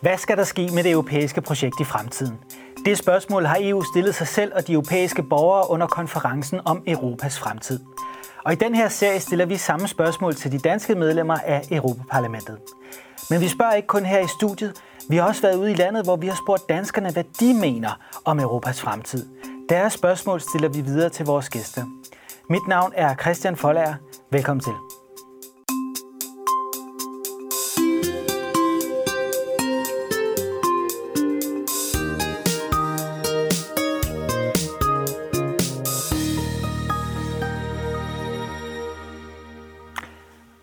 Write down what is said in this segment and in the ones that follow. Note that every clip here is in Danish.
Hvad skal der ske med det europæiske projekt i fremtiden? Det spørgsmål har EU stillet sig selv og de europæiske borgere under konferencen om Europas fremtid. Og i den her serie stiller vi samme spørgsmål til de danske medlemmer af Europaparlamentet. Men vi spørger ikke kun her i studiet. Vi har også været ude i landet, hvor vi har spurgt danskerne, hvad de mener om Europas fremtid. Deres spørgsmål stiller vi videre til vores gæster. Mit navn er Christian Folager. Velkommen til.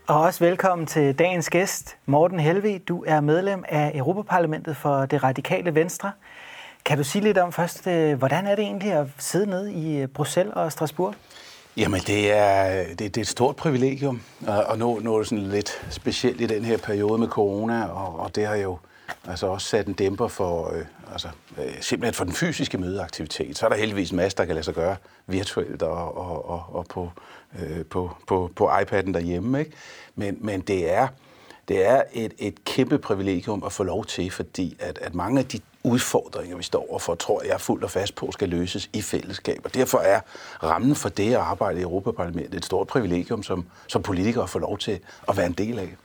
Og også velkommen til dagens gæst, Morten Helve. Du er medlem af Europaparlamentet for det radikale Venstre. Kan du sige lidt om først, øh, hvordan er det egentlig at sidde nede i øh, Bruxelles og Strasbourg? Jamen, det er, det, det er et stort privilegium, og nu, nu er det sådan lidt specielt i den her periode med corona, og, og det har jo altså også sat en dæmper for, øh, altså, øh, simpelthen for den fysiske mødeaktivitet. Så er der heldigvis masser, der kan lade sig gøre virtuelt og, og, og, og på, øh, på, på, på iPad'en derhjemme. Ikke? Men, men det er, det er et, et kæmpe privilegium at få lov til, fordi at, at mange af de udfordringer, vi står overfor, tror jeg fuldt og fast på, skal løses i fællesskab. Og derfor er rammen for det at arbejde i Europaparlamentet et stort privilegium, som, som politikere får lov til at være en del af.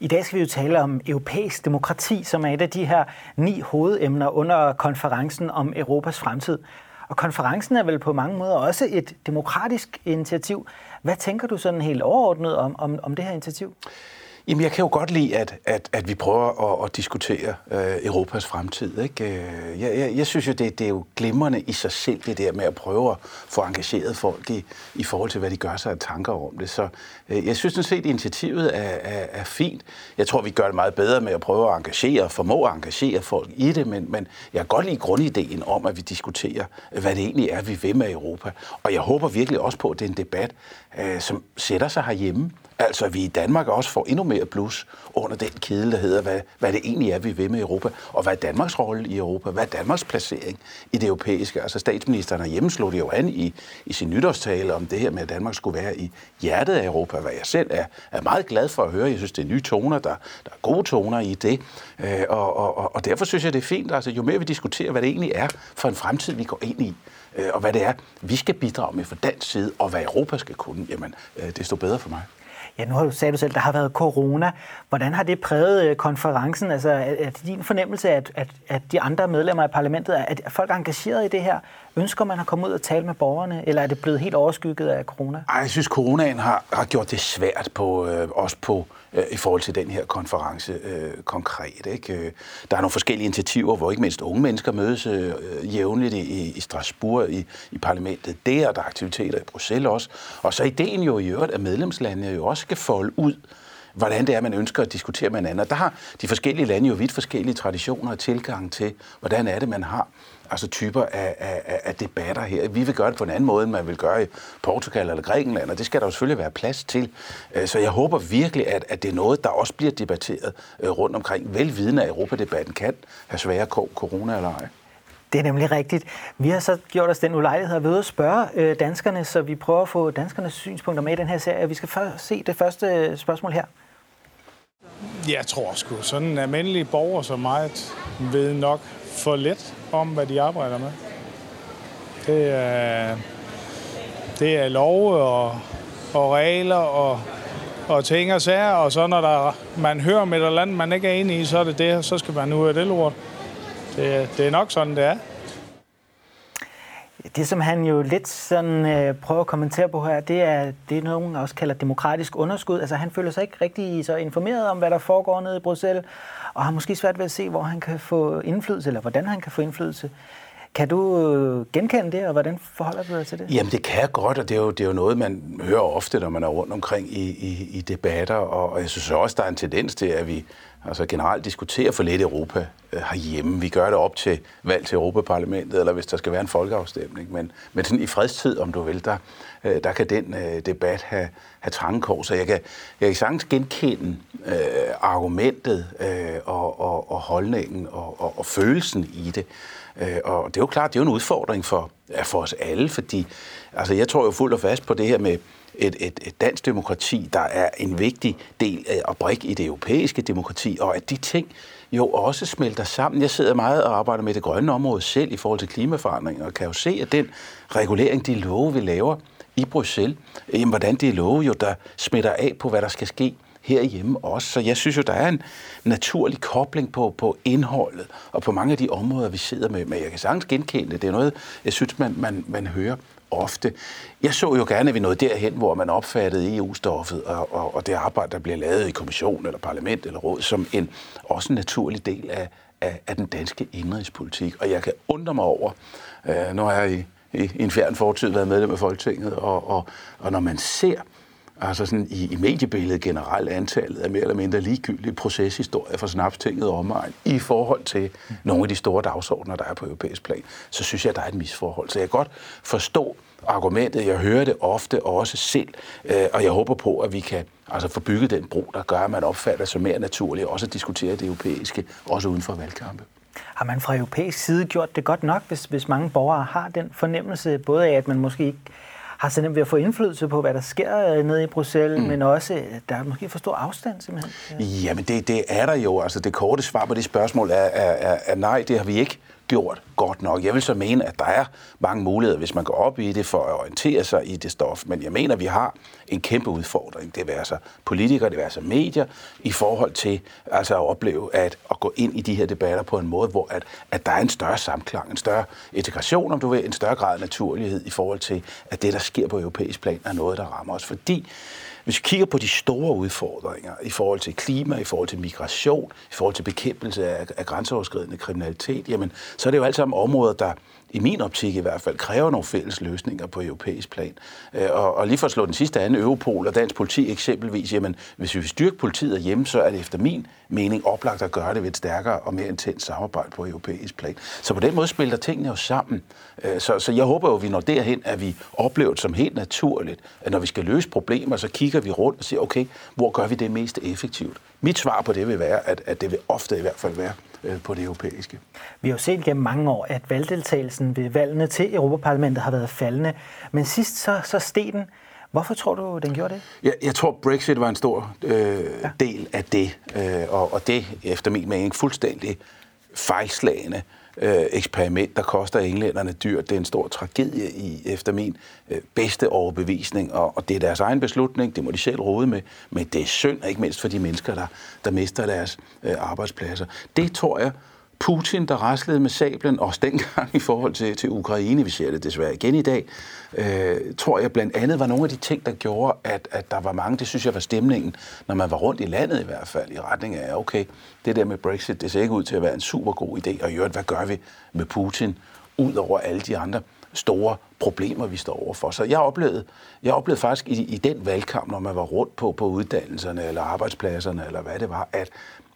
I dag skal vi jo tale om europæisk demokrati, som er et af de her ni hovedemner under konferencen om Europas fremtid. Og konferencen er vel på mange måder også et demokratisk initiativ. Hvad tænker du sådan helt overordnet om, om, om det her initiativ? Jamen, jeg kan jo godt lide, at, at, at vi prøver at, at diskutere øh, Europas fremtid. Ikke? Øh, jeg, jeg, jeg synes jo, det, det er jo glimrende i sig selv, det der med at prøve at få engageret folk i, i forhold til, hvad de gør sig af tanker om det. Så øh, jeg synes sådan set, at initiativet er, er, er fint. Jeg tror, vi gør det meget bedre med at prøve at engagere, formå at engagere folk i det, men, men jeg kan godt lide grundideen om, at vi diskuterer, hvad det egentlig er, vi vil med Europa. Og jeg håber virkelig også på, at det er en debat, øh, som sætter sig herhjemme. Altså, at vi i Danmark også får endnu mere plus under den kæde, der hedder, hvad, hvad det egentlig er, vi vil med Europa, og hvad er Danmarks rolle i Europa, hvad er Danmarks placering i det europæiske. Altså, statsministeren har hjemmeslået jo an i, i sin nytårstale om det her med, at Danmark skulle være i hjertet af Europa, hvad jeg selv er, er meget glad for at høre. Jeg synes, det er nye toner, der, der er gode toner i det, øh, og, og, og derfor synes jeg, det er fint. Altså, jo mere vi diskuterer, hvad det egentlig er for en fremtid, vi går ind i, øh, og hvad det er, vi skal bidrage med fra dansk side, og hvad Europa skal kunne, jamen, øh, desto bedre for mig. Ja, nu har du du selv, der har været corona. Hvordan har det præget øh, konferencen? Altså, er det din fornemmelse, at, at, at de andre medlemmer af parlamentet, at folk er engageret i det her? Ønsker man at komme ud og tale med borgerne, eller er det blevet helt overskygget af corona? Ej, jeg synes, coronaen har, har gjort det svært på, øh, også på øh, i forhold til den her konference øh, konkret. Ikke? Øh, der er nogle forskellige initiativer, hvor ikke mindst unge mennesker mødes øh, øh jævnligt i, i Strasbourg, i, i parlamentet der, der er aktiviteter i Bruxelles også. Og så ideen jo i øvrigt, at medlemslandene jo også skal folde ud, hvordan det er, man ønsker at diskutere med hinanden. Og der har de forskellige lande jo vidt forskellige traditioner og tilgang til, hvordan er det, man har altså typer af, af, af debatter her. Vi vil gøre det på en anden måde, end man vil gøre i Portugal eller Grækenland, og det skal der jo selvfølgelig være plads til. Øh, så jeg håber virkelig, at, at det er noget, der også bliver debatteret øh, rundt omkring. Velvidende af Europadebatten kan have svære corona eller ej. Det er nemlig rigtigt. Vi har så gjort os den ulejlighed at ved at spørge øh, danskerne, så vi prøver at få danskernes synspunkter med i den her serie. Vi skal først se det første spørgsmål her. Jeg tror sgu, sådan en almindelig borger som mig ved nok for lidt om, hvad de arbejder med. Det er, det er love og, og regler og, og ting og sager, og så når der, man hører om et eller andet, man ikke er enig i, så er det det, så skal man ud af det lort. Det, det er nok sådan, det er. Det, som han jo lidt sådan øh, prøver at kommentere på her, det er det, nogen også kalder demokratisk underskud. Altså han føler sig ikke rigtig så informeret om, hvad der foregår nede i Bruxelles, og har måske svært ved at se, hvor han kan få indflydelse, eller hvordan han kan få indflydelse. Kan du øh, genkende det, og hvordan forholder du dig til det? Jamen, det kan jeg godt, og det er jo, det er jo noget, man hører ofte, når man er rundt omkring i, i, i debatter, og jeg synes også, der er en tendens til, at vi altså generelt diskuterer for lidt Europa øh, herhjemme. Vi gør det op til valg til Europaparlamentet, eller hvis der skal være en folkeafstemning, men, men sådan i fredstid, om du vil, der, øh, der kan den øh, debat have, have trangekår. Så jeg kan, jeg kan sagtens genkende øh, argumentet øh, og, og, og holdningen og, og, og følelsen i det. Øh, og det er jo klart, det er jo en udfordring for, for os alle, fordi altså, jeg tror jo fuldt og fast på det her med et, et, et dansk demokrati, der er en vigtig del af og brik i det europæiske demokrati, og at de ting jo også smelter sammen. Jeg sidder meget og arbejder med det grønne område selv i forhold til klimaforandringer, og kan jo se, at den regulering, de love, vi laver i Bruxelles, jamen, hvordan de love jo, der smitter af på, hvad der skal ske herhjemme også. Så jeg synes jo, der er en naturlig kobling på, på indholdet og på mange af de områder, vi sidder med. Men jeg kan sagtens genkende det. Det er noget, jeg synes, man, man, man hører ofte. Jeg så jo gerne, at vi nåede derhen, hvor man opfattede EU-stoffet og, og, og det arbejde, der bliver lavet i kommission eller parlament eller råd, som en også en naturlig del af, af, af den danske indrigspolitik. Og jeg kan undre mig over, øh, nu har jeg i, i, i en fjern fortid været medlem af Folketinget, og, og, og når man ser altså sådan i, i mediebilledet generelt antallet af mere eller mindre ligegyldige proceshistorier for snapstinget og omegn i forhold til nogle af de store dagsordner, der er på europæisk plan, så synes jeg, at der er et misforhold. Så jeg kan godt forstå argumentet. Jeg hører det ofte også selv, øh, og jeg håber på, at vi kan altså få bygget den bro, der gør, at man opfatter sig mere naturligt, også at diskutere det europæiske, også uden for valgkampe. Har man fra europæisk side gjort det godt nok, hvis, hvis mange borgere har den fornemmelse, både af, at man måske ikke har så nemt ved at få indflydelse på, hvad der sker øh, nede i Bruxelles, mm. men også, der er måske for stor afstand simpelthen. Ja. Jamen, det, det er der jo. Altså, det korte svar på det spørgsmål er, er, er, er nej, det har vi ikke gjort godt nok. Jeg vil så mene, at der er mange muligheder, hvis man går op i det for at orientere sig i det stof. Men jeg mener, at vi har en kæmpe udfordring. Det vil sig politikere, det vil sig medier, i forhold til altså at opleve at, at gå ind i de her debatter på en måde, hvor at, at der er en større samklang, en større integration, om du vil, en større grad af naturlighed i forhold til, at det, der sker på europæisk plan, er noget, der rammer os. Fordi hvis vi kigger på de store udfordringer i forhold til klima, i forhold til migration, i forhold til bekæmpelse af, af grænseoverskridende kriminalitet, jamen, så er det jo alt sammen områder, der i min optik i hvert fald, kræver nogle fælles løsninger på europæisk plan. Øh, og, og lige for at slå den sidste anden, Europol og dansk politi eksempelvis, jamen, hvis vi vil styrke politiet hjemme, så er det efter min mening oplagt at gøre det ved et stærkere og mere intens samarbejde på europæisk plan. Så på den måde spiller tingene jo sammen. Øh, så, så jeg håber jo, at vi når derhen, at vi oplever det som helt naturligt, at når vi skal løse problemer, så kigger vi rundt og siger, okay, hvor gør vi det mest effektivt? Mit svar på det vil være, at, at det vil ofte i hvert fald være øh, på det europæiske. Vi har jo set gennem mange år, at valgdeltagelsen ved valgene til Europaparlamentet har været faldende, men sidst så, så steg den. Hvorfor tror du, den gjorde det? Jeg, jeg tror, Brexit var en stor øh, ja. del af det, øh, og, og det efter min mening fuldstændig fejlslagende øh, Øh, eksperiment, der koster englænderne dyrt. Det er en stor tragedie i, efter min øh, bedste overbevisning, og, og det er deres egen beslutning, det må de selv rode med, men det er synd, ikke mindst for de mennesker, der, der mister deres øh, arbejdspladser. Det tror jeg, Putin, der raslede med sablen, også dengang i forhold til, til Ukraine, vi ser det desværre igen i dag, øh, tror jeg blandt andet var nogle af de ting, der gjorde, at, at der var mange, det synes jeg var stemningen, når man var rundt i landet i hvert fald, i retning af, okay, det der med Brexit, det ser ikke ud til at være en super god idé, og i øvrigt, hvad gør vi med Putin, ud over alle de andre store problemer, vi står overfor. Så jeg oplevede, jeg oplevede faktisk i, i den valgkamp, når man var rundt på, på uddannelserne eller arbejdspladserne, eller hvad det var, at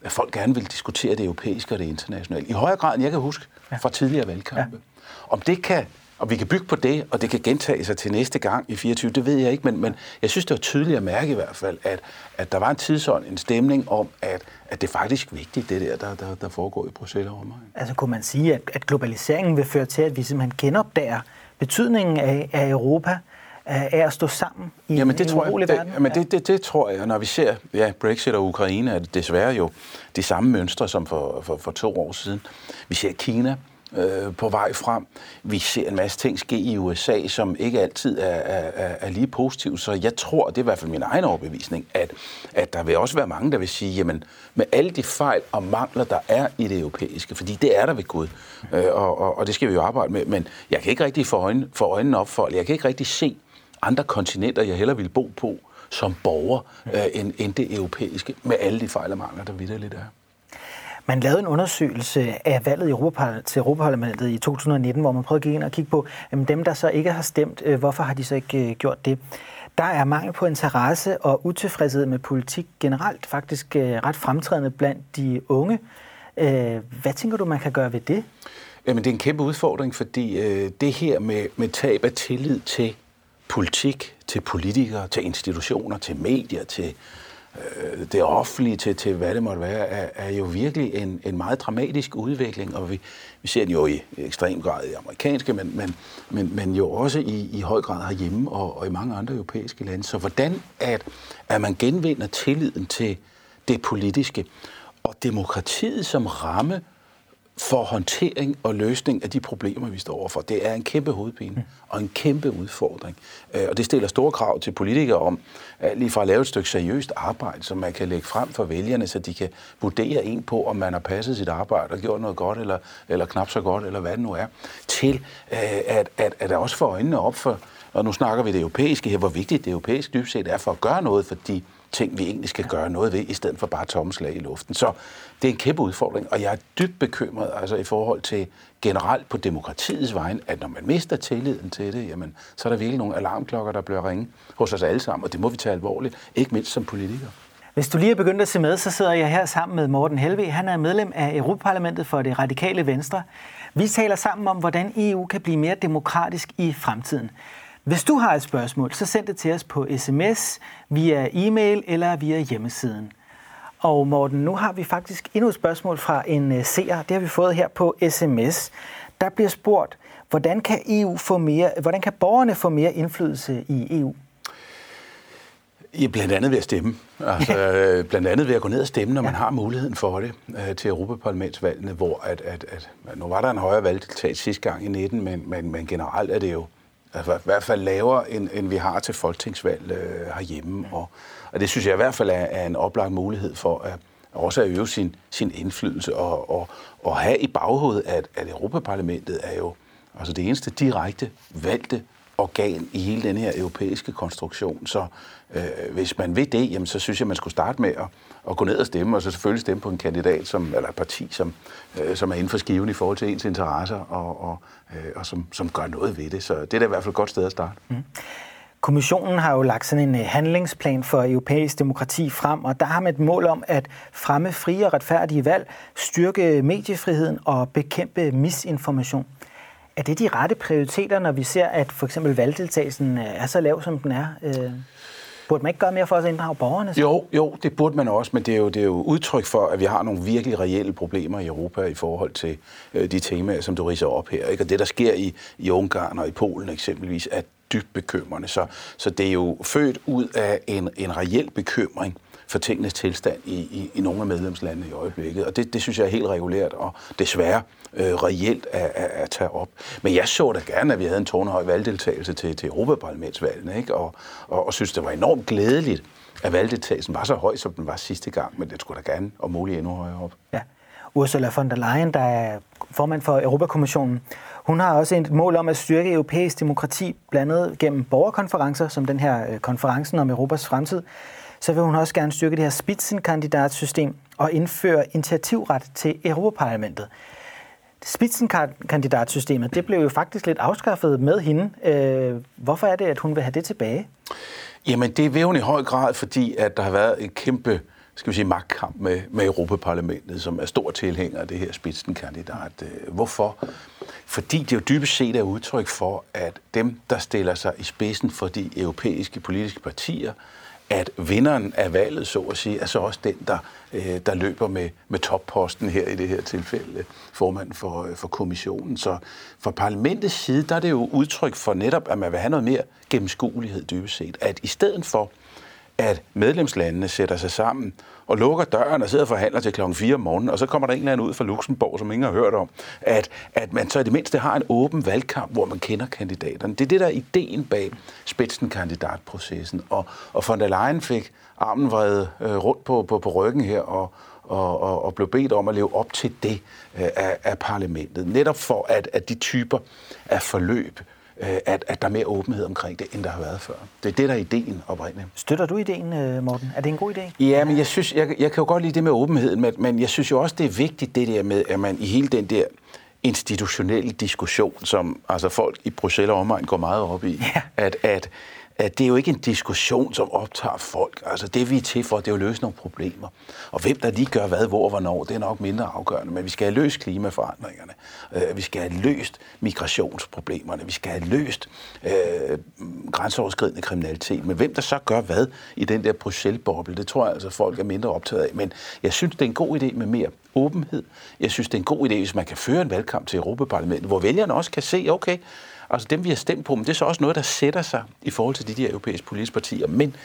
at folk gerne vil diskutere det europæiske og det internationale. I højere grad, end jeg kan huske fra tidligere valgkampe. Ja. Om det kan og vi kan bygge på det, og det kan gentage sig til næste gang i 24, det ved jeg ikke, men, men jeg synes, det var tydeligt at mærke i hvert fald, at, at der var en tidsånd, en stemning om, at, at det er faktisk vigtigt, det der, der, der, der foregår i Bruxelles og Altså kunne man sige, at, at globaliseringen vil føre til, at vi simpelthen genopdager betydningen af, af Europa, af at stå sammen i jamen, det en tror jeg, det, verden? Jamen, det, det, det tror jeg. Når vi ser ja, Brexit og Ukraine, er det desværre jo de samme mønstre som for, for, for to år siden. Vi ser Kina øh, på vej frem. Vi ser en masse ting ske i USA, som ikke altid er, er, er lige positive. Så jeg tror, det er i hvert fald min egen overbevisning, at, at der vil også være mange, der vil sige, jamen med alle de fejl og mangler, der er i det europæiske, fordi det er der ved Gud, øh, og, og, og det skal vi jo arbejde med, men jeg kan ikke rigtig få, øjne, få øjnene op for, jeg kan ikke rigtig se, andre kontinenter, jeg hellere vil bo på som borger, øh, end, end det europæiske, med alle de fejl og mangler, der vidderligt er. Man lavede en undersøgelse af valget i Europa, til Europaparlamentet i 2019, hvor man prøvede at gå ind og kigge på jamen dem, der så ikke har stemt, øh, hvorfor har de så ikke øh, gjort det? Der er mangel på interesse og utilfredshed med politik generelt, faktisk øh, ret fremtrædende blandt de unge. Hvad tænker du, man kan gøre ved det? Jamen, det er en kæmpe udfordring, fordi øh, det her med, med tab af tillid til politik, til politikere, til institutioner, til medier, til øh, det offentlige til, til hvad det måtte være, er, er jo virkelig en, en meget dramatisk udvikling, og vi, vi ser den jo i ekstrem grad i amerikanske, men, men, men, men jo også i, i høj grad herhjemme og, og i mange andre europæiske lande. Så hvordan at, at man genvinder tilliden til det politiske og demokratiet som ramme for håndtering og løsning af de problemer, vi står overfor. Det er en kæmpe hovedpine og en kæmpe udfordring. Øh, og det stiller store krav til politikere om øh, lige fra at lave et stykke seriøst arbejde, som man kan lægge frem for vælgerne, så de kan vurdere en på, om man har passet sit arbejde og gjort noget godt eller, eller knap så godt, eller hvad det nu er, til øh, at, at, at også få øjnene op for, og nu snakker vi det europæiske her, hvor vigtigt det europæiske dybt set er for at gøre noget for de ting, vi egentlig skal gøre noget ved, i stedet for bare tomme slag i luften. Så det er en kæmpe udfordring, og jeg er dybt bekymret altså i forhold til generelt på demokratiets vejen, at når man mister tilliden til det, jamen, så er der virkelig nogle alarmklokker, der bliver ringe hos os alle sammen, og det må vi tage alvorligt, ikke mindst som politikere. Hvis du lige er begyndt at se med, så sidder jeg her sammen med Morten Helve. Han er medlem af Europaparlamentet for det radikale venstre. Vi taler sammen om, hvordan EU kan blive mere demokratisk i fremtiden. Hvis du har et spørgsmål, så send det til os på sms, via e-mail eller via hjemmesiden. Og Morten, nu har vi faktisk endnu et spørgsmål fra en uh, seer. Det har vi fået her på sms. Der bliver spurgt, hvordan kan EU få mere, hvordan kan borgerne få mere indflydelse i EU? Ja, blandt andet ved at stemme. Altså, øh, blandt andet ved at gå ned og stemme, når man har muligheden for det øh, til Europaparlamentsvalgene, hvor at, at, at, nu var der en højere valgdeltagelse sidste gang i 19, men, men, men generelt er det jo altså, i hvert fald lavere, end, end vi har til folketingsvalg øh, herhjemme. Og, og det synes jeg i hvert fald er, er en oplagt mulighed for at også at øve sin, sin indflydelse og, og, og have i baghovedet, at, at Europaparlamentet er jo altså det eneste direkte valgte organ i hele den her europæiske konstruktion. Så øh, hvis man vil det, jamen, så synes jeg, man skulle starte med at, at gå ned og stemme, og så selvfølgelig stemme på en kandidat, som, eller et parti, som, øh, som er inden for skiven i forhold til ens interesser, og, og, øh, og som, som gør noget ved det. Så det er da i hvert fald et godt sted at starte. Mm. Kommissionen har jo lagt sådan en øh, handlingsplan for europæisk demokrati frem, og der har man et mål om at fremme frie og retfærdige valg, styrke mediefriheden og bekæmpe misinformation. Er det de rette prioriteter, når vi ser, at for eksempel valgdeltagelsen øh, er så lav, som den er? Øh, burde man ikke gøre mere for at inddrage borgerne? Så? Jo, jo, det burde man også, men det er, jo, det er jo udtryk for, at vi har nogle virkelig reelle problemer i Europa i forhold til øh, de temaer, som du riser op her. Ikke? Og det, der sker i, i Ungarn og i Polen eksempelvis, er dybt bekymrende. Så, så det er jo født ud af en, en reel bekymring for tingenes tilstand i, i, i nogle af medlemslandene i øjeblikket. Og det, det synes jeg er helt regulært og desværre øh, reelt at, at, at tage op. Men jeg så da gerne, at vi havde en tårnhøj valgdeltagelse til, til Europaparlamentsvalgene, ikke? Og, og, og synes, det var enormt glædeligt, at valgdeltagelsen var så høj, som den var sidste gang, men det skulle da gerne og muligt endnu højere op. Ja. Ursula von der Leyen, der er formand for Europakommissionen, hun har også et mål om at styrke europæisk demokrati, blandt andet gennem borgerkonferencer, som den her øh, konferencen om Europas fremtid. Så vil hun også gerne styrke det her spitzenkandidatsystem og indføre initiativret til Europaparlamentet. Spitzenkandidatsystemet, det blev jo faktisk lidt afskaffet med hende. Øh, hvorfor er det, at hun vil have det tilbage? Jamen, det vil hun i høj grad, fordi at der har været et kæmpe skal vi sige, magtkamp med, med Europaparlamentet, som er stor tilhænger af det her spidsenkandidat. Øh, hvorfor? Fordi det jo dybest set er udtryk for, at dem, der stiller sig i spidsen for de europæiske politiske partier, at vinderen af valget, så at sige, er så også den, der, øh, der løber med, med topposten her i det her tilfælde, formand for, øh, for kommissionen. Så fra parlamentets side, der er det jo udtryk for netop, at man vil have noget mere gennemskuelighed dybest set. At i stedet for, at medlemslandene sætter sig sammen og lukker døren og sidder og forhandler til klokken 4 om morgenen, og så kommer der en eller anden ud fra Luxembourg, som ingen har hørt om, at, at man så i det mindste har en åben valgkamp, hvor man kender kandidaterne. Det er det, der er ideen bag spidsenkandidatprocessen. Og, og von der Leyen fik armen vredet øh, rundt på, på, på ryggen her, og, og, og, og blev bedt om at leve op til det øh, af, af parlamentet. Netop for, at, at de typer af forløb at, at der er mere åbenhed omkring det, end der har været før. Det er det, der er ideen oprindeligt. Støtter du ideen, øh, Morten? Er det en god idé? Ja, men jeg, synes, jeg, jeg kan jo godt lide det med åbenheden, men, men jeg synes jo også, det er vigtigt det der med, at man i hele den der institutionelle diskussion, som altså folk i Bruxelles og omegn går meget op i, ja. at, at at det er jo ikke en diskussion, som optager folk. Altså det, vi er til for, det er jo at løse nogle problemer. Og hvem der lige gør hvad, hvor og hvornår, det er nok mindre afgørende. Men vi skal have løst klimaforandringerne. Øh, vi skal have løst migrationsproblemerne. Vi skal have løst øh, grænseoverskridende kriminalitet. Men hvem der så gør hvad i den der Bruxelles-boble, det tror jeg altså, folk er mindre optaget af. Men jeg synes, det er en god idé med mere åbenhed. Jeg synes, det er en god idé, hvis man kan føre en valgkamp til Europaparlamentet, hvor vælgerne også kan se, okay, altså dem vi har stemt på, men det er så også noget, der sætter sig i forhold til de der europæiske politiske partier. Men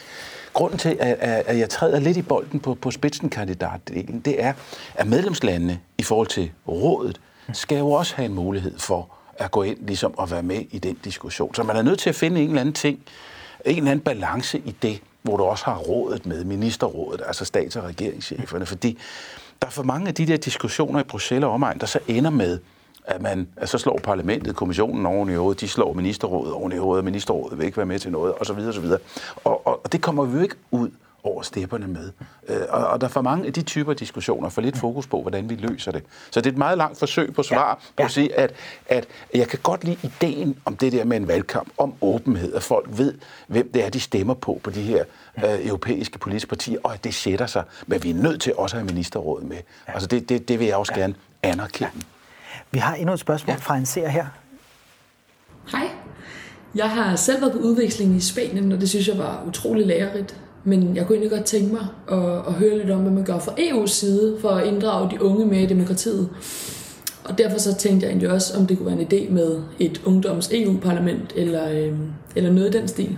grunden til, at, at jeg træder lidt i bolden på, på spidsenkandidatdelen, det er, at medlemslandene i forhold til rådet skal jo også have en mulighed for at gå ind ligesom, og være med i den diskussion. Så man er nødt til at finde en eller anden ting, en eller anden balance i det, hvor du også har rådet med, ministerrådet, altså stats- og regeringscheferne, fordi der er for mange af de der diskussioner i Bruxelles og omegn, der så ender med, at man at så slår parlamentet, kommissionen oven i hovedet, de slår ministerrådet oven i hovedet, ministerrådet vil ikke være med til noget, osv. osv. Og, og, og det kommer vi jo ikke ud over stepperne med. Øh, og, og der er for mange af de typer diskussioner, for lidt fokus på, hvordan vi løser det. Så det er et meget langt forsøg på svar ja. på ja. at sige, at, at jeg kan godt lide ideen om det der med en valgkamp, om åbenhed, at folk ved, hvem det er, de stemmer på på de her øh, europæiske politiske partier, og at det sætter sig. Men vi er nødt til også at have ministerrådet med. Altså det, det, det vil jeg også ja. gerne anerkende. Vi har endnu et spørgsmål ja. fra en seer her. Hej. Jeg har selv været på udveksling i Spanien, og det synes jeg var utrolig lærerigt. Men jeg kunne egentlig godt tænke mig at, at høre lidt om, hvad man gør fra EU's side for at inddrage de unge med i demokratiet. Og derfor så tænkte jeg egentlig også, om det kunne være en idé med et ungdoms-EU-parlament eller, øh, eller noget i den stil.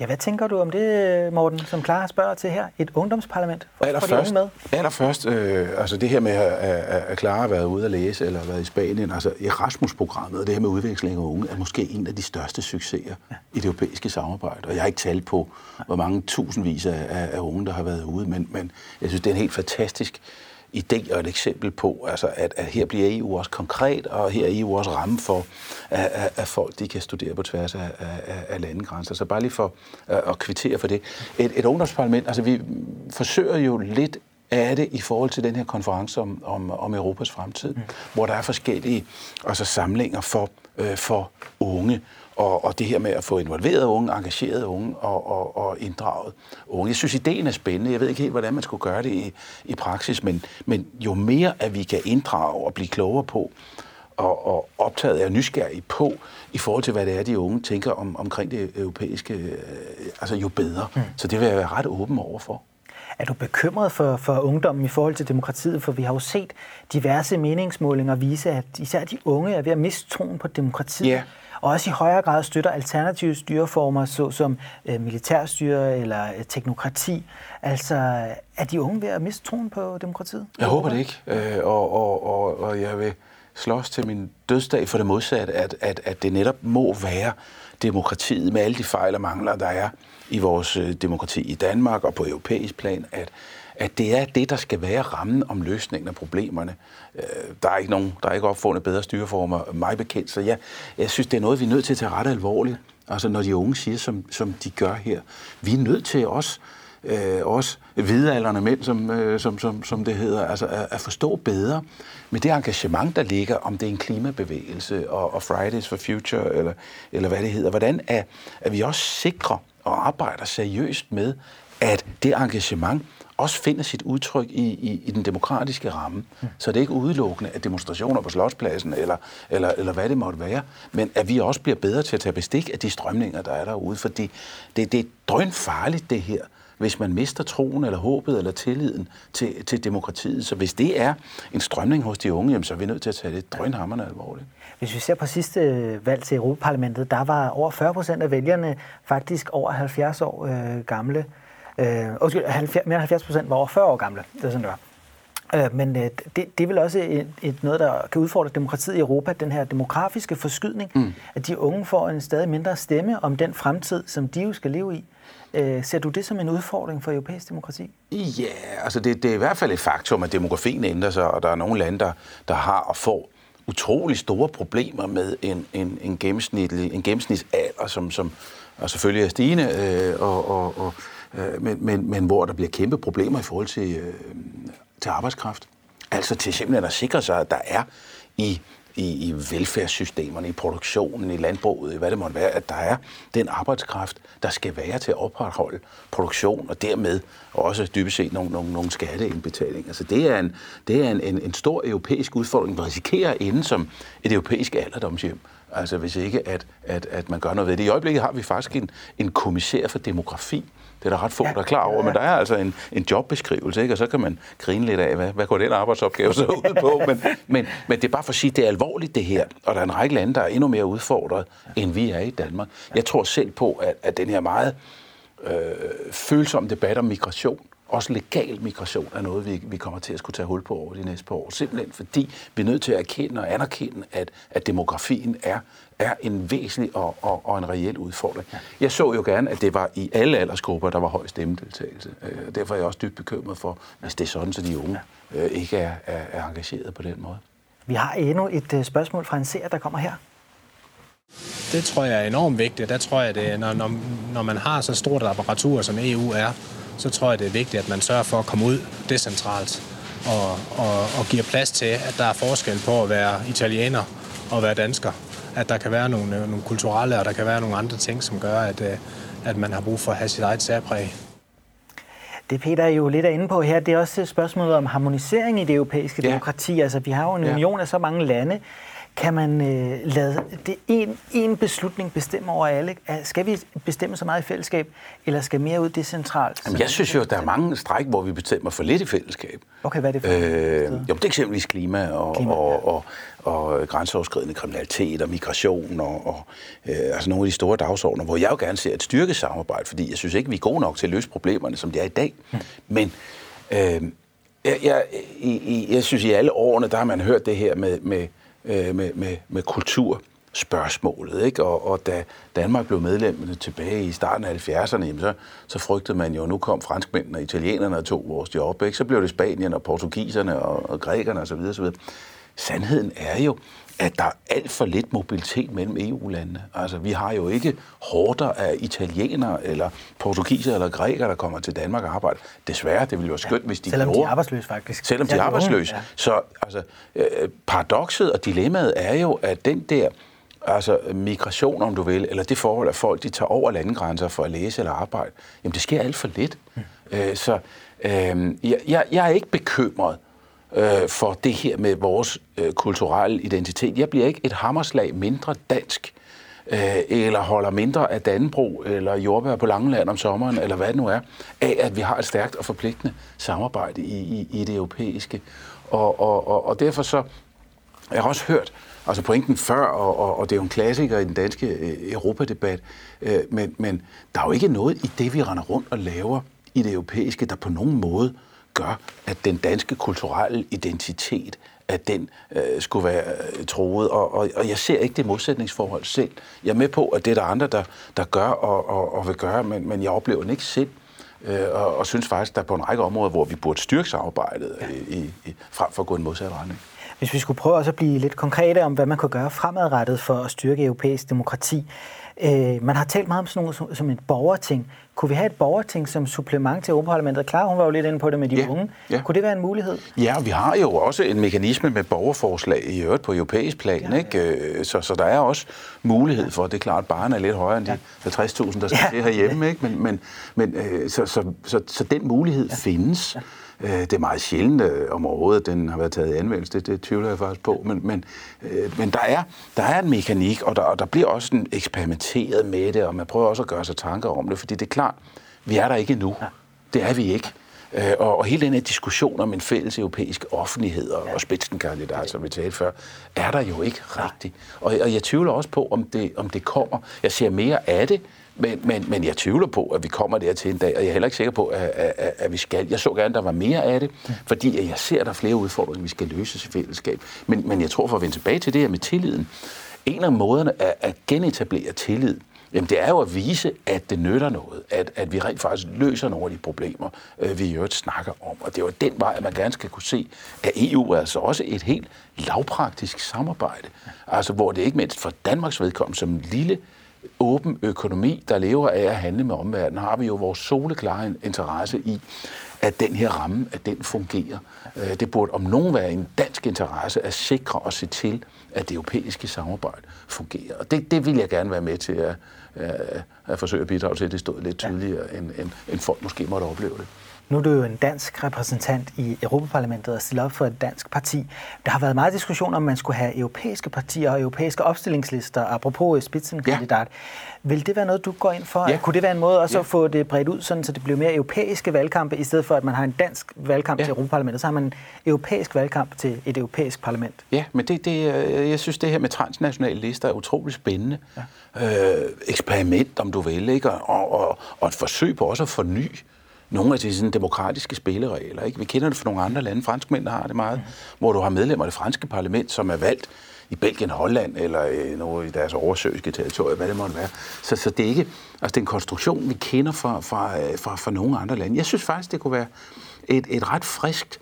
Ja, hvad tænker du om det, Morten, som Clara spørger til her? Et ungdomsparlament de unge med? Allerførst, øh, altså det her med, at, at Clara har været ude at læse eller været i Spanien, altså Erasmus-programmet og det her med udveksling af unge, er måske en af de største succeser ja. i det europæiske samarbejde. Og jeg har ikke talt på, hvor mange tusindvis af, af, af unge, der har været ude, men, men jeg synes, det er en helt fantastisk idé og et eksempel på, altså at, at her bliver EU også konkret, og her er EU også ramme for, at, at, at folk de kan studere på tværs af, af, af landegrænser. Så bare lige for at, kvittere for det. Et, et ungdomsparlament, altså vi forsøger jo lidt af det i forhold til den her konference om, om, om Europas fremtid, mm. hvor der er forskellige altså samlinger for, øh, for unge, og, og det her med at få involveret unge, engageret unge og, og, og inddraget unge. Jeg synes, ideen er spændende. Jeg ved ikke helt, hvordan man skulle gøre det i, i praksis, men, men jo mere, at vi kan inddrage og blive klogere på, og, og optaget af nysgerrige på, i forhold til, hvad det er, de unge tænker om, omkring det europæiske, øh, altså jo bedre. Mm. Så det vil jeg være ret åben over for. Er du bekymret for, for ungdommen i forhold til demokratiet? For vi har jo set diverse meningsmålinger vise, at især de unge er ved at miste troen på demokratiet. Yeah og også i højere grad støtter alternative styreformer, såsom øh, militærstyre eller øh, teknokrati. Altså, er de unge ved at miste troen på demokratiet? Jeg håber det ikke, øh, og, og, og, og jeg vil slås til min dødsdag for det modsatte, at, at, at det netop må være demokratiet med alle de fejl og mangler, der er i vores øh, demokrati i Danmark og på europæisk plan, at, at det er det, der skal være rammen om løsningen af problemerne. Øh, der er ikke nogen, der er ikke opfundet bedre styreformer, mig bekendt, så jeg, jeg synes, det er noget, vi er nødt til at tage ret alvorligt. Altså når de unge siger, som, som de gør her. Vi er nødt til også, øh, også hvidealderne mænd, som, øh, som, som, som det hedder, altså at, at forstå bedre med det engagement, der ligger, om det er en klimabevægelse og, og Fridays for Future, eller, eller hvad det hedder. Hvordan er, at vi også sikrer og arbejder seriøst med, at det engagement også finder sit udtryk i, i, i den demokratiske ramme. Mm. Så det er ikke udelukkende at demonstrationer på Slotspladsen, eller, eller, eller hvad det måtte være, men at vi også bliver bedre til at tage bestik af de strømninger, der er derude. Fordi det, det er drønfarligt, det her, hvis man mister troen, eller håbet, eller tilliden til, til demokratiet. Så hvis det er en strømning hos de unge, jamen, så er vi nødt til at tage det drønhammerne alvorligt. Hvis vi ser på sidste valg til Europaparlamentet, der var over 40 procent af vælgerne faktisk over 70 år øh, gamle. Øh, undskyld, 70, mere end 70 procent var over 40 år gamle. Det er sådan, det var. Øh, men øh, det, det er vel også et, et noget, der kan udfordre demokratiet i Europa, den her demografiske forskydning, mm. at de unge får en stadig mindre stemme om den fremtid, som de jo skal leve i. Øh, ser du det som en udfordring for europæisk demokrati? Ja, altså det, det er i hvert fald et faktum, at demografien ændrer sig, og der er nogle lande, der, der har og får utrolig store problemer med en, en, en, gennemsnitlig, en gennemsnitsalder, som, som og selvfølgelig er stigende, øh, og, og, og øh, men, men, men hvor der bliver kæmpe problemer i forhold til, øh, til arbejdskraft. Altså til simpelthen at sikre sig, at der er i i, i velfærdssystemerne, i produktionen, i landbruget, i hvad det måtte være, at der er den arbejdskraft, der skal være til at opretholde produktion, og dermed også dybest set nogle, nogle, nogle skatteindbetalinger. Altså det er, en, det er en, en, en stor europæisk udfordring, der risikerer inden som et europæisk alderdomshjem. Altså hvis ikke, at, at, at man gør noget ved det. I øjeblikket har vi faktisk en, en kommissær for demografi, det er der ret få, der er klar over, men der er altså en, en jobbeskrivelse, ikke? og så kan man grine lidt af, hvad, hvad går den arbejdsopgave så ud på. Men, men, men det er bare for at sige, at det er alvorligt det her, og der er en række lande, der er endnu mere udfordret, end vi er i Danmark. Jeg tror selv på, at, at den her meget øh, følsomme debat om migration, også legal migration er noget, vi, vi kommer til at skulle tage hul på over de næste par år. Simpelthen fordi vi er nødt til at erkende og anerkende, at, at demografien er, er en væsentlig og, og, og en reel udfordring. Jeg så jo gerne, at det var i alle aldersgrupper, der var høj stemmedeltagelse. Øh, derfor er jeg også dybt bekymret for, hvis det er sådan, så de unge øh, ikke er, er, er engageret på den måde. Vi har endnu et øh, spørgsmål fra en seer, der kommer her. Det tror jeg er enormt vigtigt. Der tror jeg, det, når, når, når man har så stort et apparatur, som EU er, så tror jeg, det er vigtigt, at man sørger for at komme ud decentralt og, og, og giver plads til, at der er forskel på at være italiener og være dansker. At der kan være nogle, nogle kulturelle, og der kan være nogle andre ting, som gør, at, øh, at man har brug for at have sit eget særpræg. Det Peter er jo lidt inde på her, det er også et spørgsmål om harmonisering i det europæiske ja. demokrati. Altså, vi har jo en union ja. af så mange lande. Kan man øh, lade det en, en beslutning bestemme over alle? Skal vi bestemme så meget i fællesskab, eller skal mere ud decentralt? Jamen, jeg synes jo, at der er mange stræk, hvor vi bestemmer for lidt i fællesskab. Okay, hvad er det for øh, Jo, det er eksempelvis klima og, klima, og, ja. og, og, og grænseoverskridende kriminalitet og migration og, og øh, altså nogle af de store dagsordner, hvor jeg jo gerne ser et styrkesamarbejde, fordi jeg synes ikke, vi er gode nok til at løse problemerne, som de er i dag. Hmm. Men øh, jeg, jeg, jeg, jeg synes, i alle årene, der har man hørt det her med, med øh, med, med, med kulturspørgsmålet. Ikke? Og, og da Danmark blev medlem tilbage i starten af 70'erne, jamen så, så frygtede man jo, at nu kom franskmændene og italienerne og tog vores job. Ikke? Så blev det Spanien og portugiserne og, og grækerne osv. osv. Sandheden er jo, at der er alt for lidt mobilitet mellem EU-landene. Altså, vi har jo ikke hårder af italienere, eller portugiser eller grækere, der kommer til Danmark og arbejder. Desværre, det ville jo være skønt, ja, hvis de Selvom gjorde. de er arbejdsløse, faktisk. Selvom de er arbejdsløse. Ja. Så altså, øh, paradokset og dilemmaet er jo, at den der altså migration, om du vil, eller det forhold, at folk de tager over landegrænser for at læse eller arbejde, jamen det sker alt for lidt. Mm. Øh, så øh, jeg, jeg er ikke bekymret øh, for det her med vores øh, kulturelle identitet. Jeg bliver ikke et hammerslag mindre dansk, øh, eller holder mindre af Dannebro, eller jordbær på Langeland om sommeren, eller hvad det nu er, af at vi har et stærkt og forpligtende samarbejde i, i, i det europæiske. Og, og, og, og derfor så, jeg har også hørt, altså pointen før, og, og, og det er jo en klassiker i den danske øh, europadebat, øh, men, men der er jo ikke noget i det, vi render rundt og laver i det europæiske, der på nogen måde øh, gør, at den danske kulturelle identitet, at den øh, skulle være øh, troet. Og, og, og jeg ser ikke det modsætningsforhold selv. Jeg er med på, at det er der andre, der, der gør og, og, og vil gøre, men, men jeg oplever den ikke selv. Øh, og, og synes faktisk, der er på en række områder, hvor vi burde styrke samarbejdet ja. i, i, frem for at gå en modsat retning. Hvis vi skulle prøve også at blive lidt konkrete om, hvad man kunne gøre fremadrettet for at styrke europæisk demokrati. Øh, man har talt meget om sådan noget som, som et borgerting. Kunne vi have et borgerting som supplement til Europaparlamentet? Klar, hun var jo lidt inde på det med de ja, unge. Ja. Kunne det være en mulighed? Ja, vi har jo også en mekanisme med borgerforslag i øvrigt på europæisk plan. Ja, ja. Ikke? Øh, så, så der er også mulighed for, det er klart, at barnet er lidt højere end de ja. 50.000, der skal ja. til herhjemme. Ikke? Men, men, men øh, så, så, så, så den mulighed ja. findes. Ja. Øh, det er meget sjældent øh, om overhovedet, den har været taget i anvendelse. Det, det tvivler jeg faktisk på. Men, men, øh, men der, er, der er en mekanik, og der, og der bliver også en eksperimenteret med det, og man prøver også at gøre sig tanker om det, fordi det er klart, vi er der ikke endnu. Det er vi ikke. Og, og hele den her diskussion om en fælles europæisk offentlighed og, ja. og spidsenkandidat, som vi talte før, er der jo ikke rigtigt. Og, og jeg tvivler også på, om det, om det kommer. Jeg ser mere af det, men, men, men jeg tvivler på, at vi kommer der til en dag, og jeg er heller ikke sikker på, at, at, at vi skal. Jeg så gerne, at der var mere af det, fordi jeg ser, at der er flere udfordringer, vi skal løse i fællesskab. Men, men jeg tror, for at vende tilbage til det her med tilliden, en af måderne at, at genetablere tillid, Jamen det er jo at vise, at det nytter noget, at, at vi rent faktisk løser nogle af de problemer, øh, vi i øvrigt snakker om. Og det er jo den vej, at man gerne skal kunne se, at EU er altså også et helt lavpraktisk samarbejde. Altså hvor det ikke mindst for Danmarks vedkommende som lille åben økonomi, der lever af at handle med omverdenen, har vi jo vores soleklare interesse i, at den her ramme, at den fungerer. Øh, det burde om nogen være en dansk interesse at sikre og se til, at det europæiske samarbejde fungerer. Og det, det vil jeg gerne være med til at, at, at forsøge at bidrage til, at det stod lidt tydeligere, end, end, end folk måske måtte opleve det. Nu er du jo en dansk repræsentant i Europaparlamentet og stiller op for et dansk parti. Der har været meget diskussion om, man skulle have europæiske partier og europæiske opstillingslister, apropos spidsenkandidat. Ja. Vil det være noget, du går ind for? Ja. Kunne det være en måde også ja. at få det bredt ud, sådan, så det bliver mere europæiske valgkampe, i stedet for at man har en dansk valgkamp ja. til Europaparlamentet, så har man en europæisk valgkamp til et europæisk parlament? Ja, men det, det, jeg synes, det her med transnationale lister er utroligt spændende. Ja. Øh, eksperiment, om du vil, ikke? Og, og, og et forsøg på også at forny nogle af de sådan, demokratiske spilleregler. Ikke? Vi kender det fra nogle andre lande. Franskmændene har det meget, mm. hvor du har medlemmer af det franske parlament, som er valgt i Belgien, Holland eller øh, noget i deres oversøiske territorier, hvad det måtte være. Så, så det er ikke, altså det er en konstruktion, vi kender fra, fra, øh, fra, fra nogle andre lande. Jeg synes faktisk, det kunne være et, et ret friskt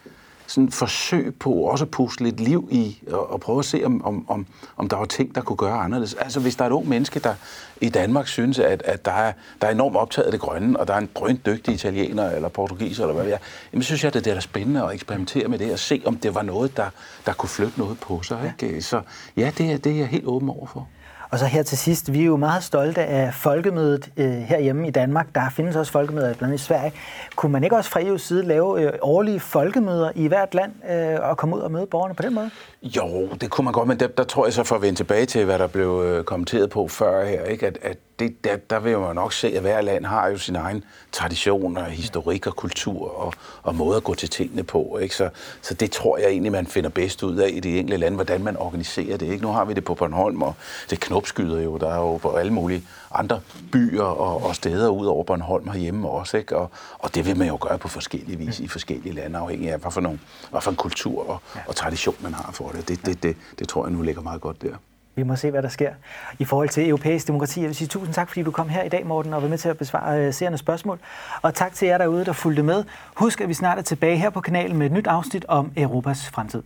sådan forsøg på også at puste lidt liv i, og, og prøve at se, om, om, om, om der var ting, der kunne gøre anderledes. Altså hvis der er et ung menneske, der i Danmark synes, at, at der, er, der er enormt optaget af det grønne, og der er en brønt dygtig italiener eller portugiser, eller hvad det er, jamen synes jeg, det er spændende at eksperimentere med det, og se, om det var noget, der, der kunne flytte noget på sig. Ikke? Så ja, det er, det er jeg helt åben over for. Og så her til sidst, vi er jo meget stolte af folkemødet øh, herhjemme i Danmark. Der findes også folkemøder blandt andet i Sverige. Kunne man ikke også fra EU's side lave øh, årlige folkemøder i hvert land øh, og komme ud og møde borgerne på den måde? Jo, det kunne man godt, men der, der tror jeg så for at vende tilbage til, hvad der blev øh, kommenteret på før her, ikke? At, at det, der, der vil man nok se, at hver land har jo sin egen tradition og historik og kultur og, og måde at gå til tingene på. Ikke? Så, så det tror jeg egentlig, man finder bedst ud af i de enkelte lande, hvordan man organiserer det. Ikke? Nu har vi det på Bornholm, og det knopskyder jo. Der er jo på alle mulige andre byer og, og steder ud over Bornholm herhjemme også. Ikke? Og, og det vil man jo gøre på forskellige vis i forskellige lande, afhængig af, hvad for, nogle, hvad for en kultur og, og tradition man har for det. Det, det, det. det tror jeg nu ligger meget godt der. Vi må se, hvad der sker. I forhold til europæisk demokrati, jeg vil sige tusind tak, fordi du kom her i dag, Morten, og var med til at besvare øh, seernes spørgsmål. Og tak til jer derude, der fulgte med. Husk, at vi snart er tilbage her på kanalen med et nyt afsnit om Europas fremtid.